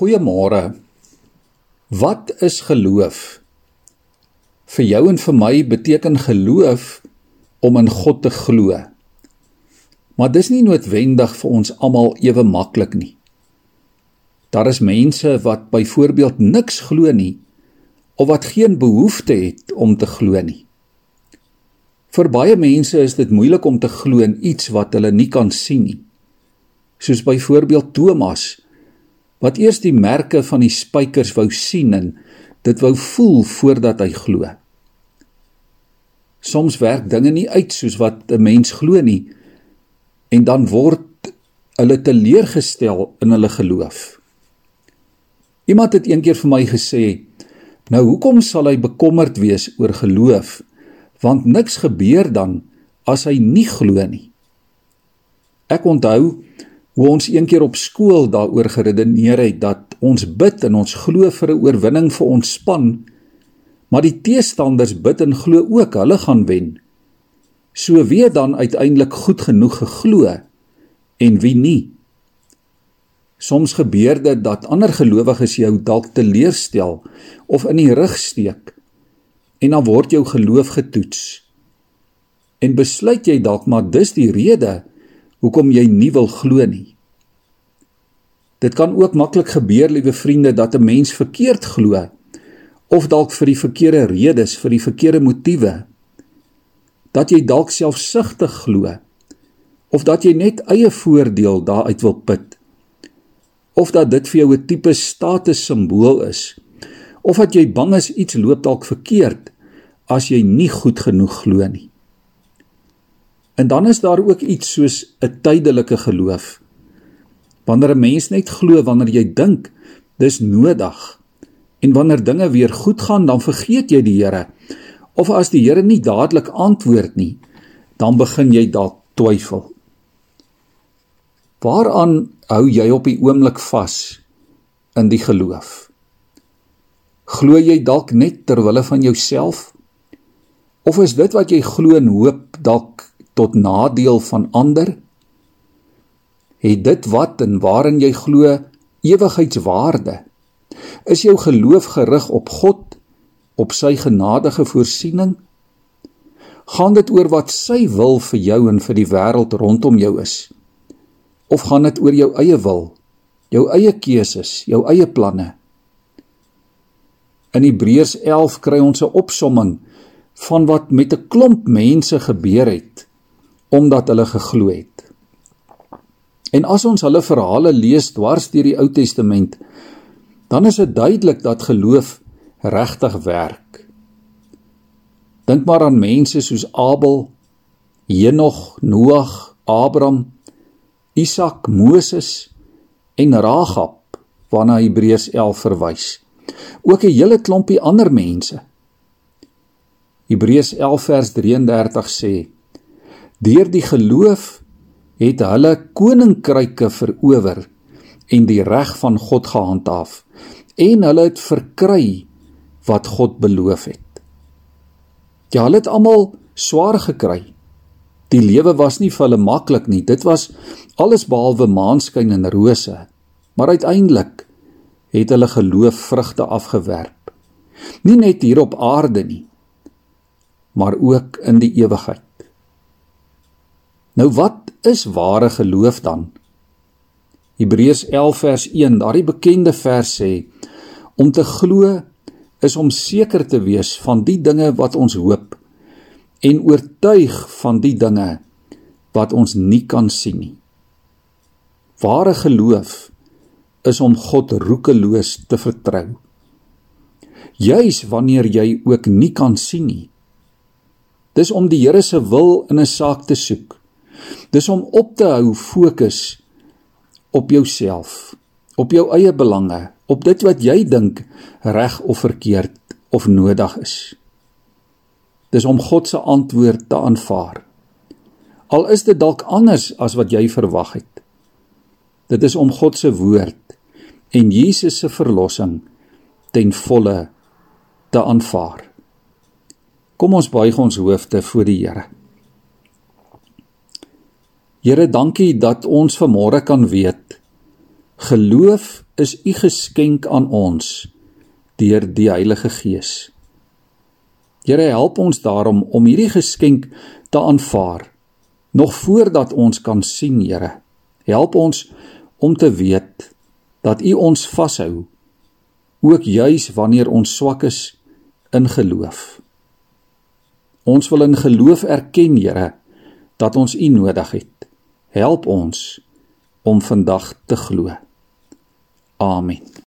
Goeiemôre. Wat is geloof? Vir jou en vir my beteken geloof om in God te glo. Maar dis nie noodwendig vir ons almal ewe maklik nie. Daar is mense wat byvoorbeeld niks glo nie of wat geen behoefte het om te glo nie. Vir baie mense is dit moeilik om te glo in iets wat hulle nie kan sien nie. Soos byvoorbeeld Thomas wat eers die merke van die spykers wou sien en dit wou voel voordat hy glo. Soms werk dinge nie uit soos wat 'n mens glo nie en dan word hulle teleurgestel in hulle geloof. Iemand het eendag vir my gesê: "Nou hoekom sal hy bekommerd wees oor geloof? Want niks gebeur dan as hy nie glo nie." Ek onthou hoe ons eendag op skool daaroor geredeneer het dat ons bid en ons glo vir 'n oorwinning vir ons span, maar die teestanders bid en glo ook hulle gaan wen. So wie dan uiteindelik goed genoeg geglo en wie nie? Soms gebeur dit dat ander gelowiges jou dalk teleurstel of in die rug steek en dan word jou geloof getoets. En besluit jy dalk maar dis die rede hoekom jy nie wil glo nie. Dit kan ook maklik gebeur, liewe vriende, dat 'n mens verkeerd glo of dalk vir die verkeerde redes, vir die verkeerde motiewe. Dat jy dalk selfsugtig glo of dat jy net eie voordeel daaruit wil put. Of dat dit vir jou 'n tipe status simbool is of dat jy bang is iets loop dalk verkeerd as jy nie goed genoeg glo nie. En dan is daar ook iets soos 'n tydelike geloof Wanneer 'n mens net glo wanneer jy dink dis nodig en wanneer dinge weer goed gaan, dan vergeet jy die Here. Of as die Here nie dadelik antwoord nie, dan begin jy dalk twyfel. Waaraan hou jy op die oomblik vas in die geloof? Glo jy dalk net ter wille van jouself? Of is dit wat jy glo en hoop dalk tot nadeel van ander? het dit wat en waarin jy glo ewigheidswaarde? Is jou geloof gerig op God, op sy genadige voorsiening? Gaan dit oor wat sy wil vir jou en vir die wêreld rondom jou is? Of gaan dit oor jou eie wil, jou eie keuses, jou eie planne? In Hebreërs 11 kry ons 'n opsomming van wat met 'n klomp mense gebeur het omdat hulle geglo het. En as ons hulle verhale lees dwars deur die Ou Testament, dan is dit duidelik dat geloof regtig werk. Dink maar aan mense soos Abel, Henog, Noag, Abraham, Isak, Moses en Ragab waarna Hebreërs 11 verwys. Ook 'n hele klompie ander mense. Hebreërs 11 vers 33 sê: Deur die geloof het hulle koninkryke verower en die reg van God gehandhaaf en hulle het verkry wat God beloof het. Ja, hulle het almal swaar gekry. Die lewe was nie vir hulle maklik nie. Dit was alles behalwe maanskyn en rose. Maar uiteindelik het hulle geloof vrugte afgewerp. Nie net hier op aarde nie, maar ook in die ewigheid. Nou wat is ware geloof dan? Hebreërs 11 vers 1, daardie bekende vers sê om te glo is om seker te wees van die dinge wat ons hoop en oortuig van die dinge wat ons nie kan sien nie. Ware geloof is om God roekeloos te vertrou. Juis wanneer jy ook nie kan sien nie. Dis om die Here se wil in 'n saak te soek Dis om op te hou fokus op jouself, op jou eie belange, op dit wat jy dink reg of verkeerd of nodig is. Dis om God se antwoord te aanvaar. Al is dit dalk anders as wat jy verwag het. Dit is om God se woord en Jesus se verlossing ten volle te aanvaar. Kom ons buig ons hoofde voor die Here. Here, dankie dat ons vanmôre kan weet geloof is u geskenk aan ons deur die Heilige Gees. Here help ons daarom om hierdie geskenk te aanvaar nog voordat ons kan sien, Here. Help ons om te weet dat U ons vashou ook juis wanneer ons swak is in geloof. Ons wil in geloof erken, Here, dat ons U nodig het. Help ons om vandag te glo. Amen.